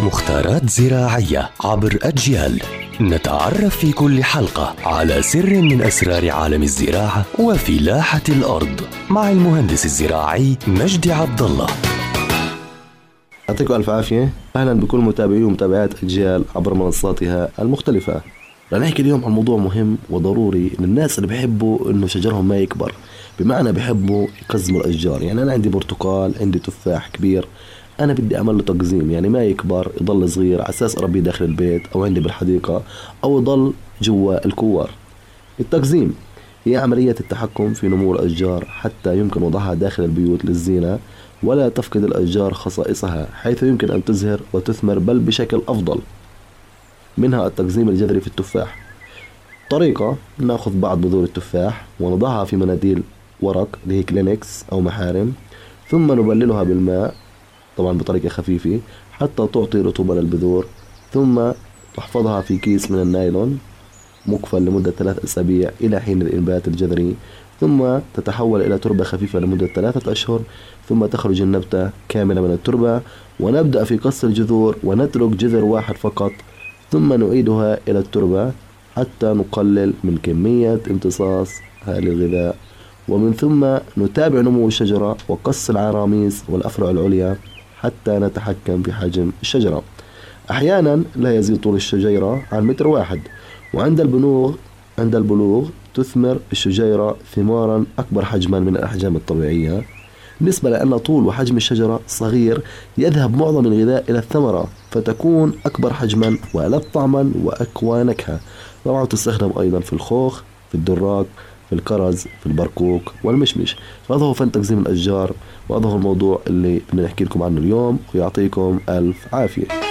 مختارات زراعية عبر أجيال. نتعرف في كل حلقة على سر من أسرار عالم الزراعة وفلاحة الأرض مع المهندس الزراعي مجدي عبد الله. يعطيكم ألف عافية. أهلا بكل متابعي ومتابعات أجيال عبر منصاتها المختلفة. رح نحكي اليوم عن موضوع مهم وضروري للناس اللي بيحبوا إنه شجرهم ما يكبر. بمعنى بيحبوا يقزموا الأشجار. يعني أنا عندي برتقال عندي تفاح كبير. أنا بدي أعمل له تقزيم يعني ما يكبر يضل صغير على أساس اربيه داخل البيت أو عندي بالحديقة أو يضل جوا الكوار. التقزيم هي عملية التحكم في نمو الأشجار حتى يمكن وضعها داخل البيوت للزينة ولا تفقد الأشجار خصائصها حيث يمكن أن تزهر وتثمر بل بشكل أفضل. منها التقزيم الجذري في التفاح. طريقة نأخذ بعض بذور التفاح ونضعها في مناديل ورق اللي هي كلينكس أو محارم ثم نبللها بالماء طبعا بطريقة خفيفة حتى تعطي رطوبة للبذور ثم تحفظها في كيس من النايلون مقفل لمدة ثلاث أسابيع إلى حين الإنبات الجذري ثم تتحول إلى تربة خفيفة لمدة ثلاثة أشهر ثم تخرج النبتة كاملة من التربة ونبدأ في قص الجذور ونترك جذر واحد فقط ثم نعيدها إلى التربة حتى نقلل من كمية امتصاص هذا الغذاء. ومن ثم نتابع نمو الشجرة وقص العراميس والأفرع العليا. حتى نتحكم في حجم الشجرة. أحيانا لا يزيد طول الشجيرة عن متر واحد وعند البلوغ عند البلوغ تثمر الشجيرة ثمارا أكبر حجما من الأحجام الطبيعية. نسبة لأن طول وحجم الشجرة صغير يذهب معظم الغذاء إلى الثمرة فتكون أكبر حجما وألذ طعما وأقوى نكهة طبعا تستخدم أيضا في الخوخ في الدراك الكرز في البرقوق والمشمش. فهذا هو فن تقزيم الأشجار وهذا هو الموضوع اللي بدنا نحكي لكم عنه اليوم ويعطيكم ألف عافية.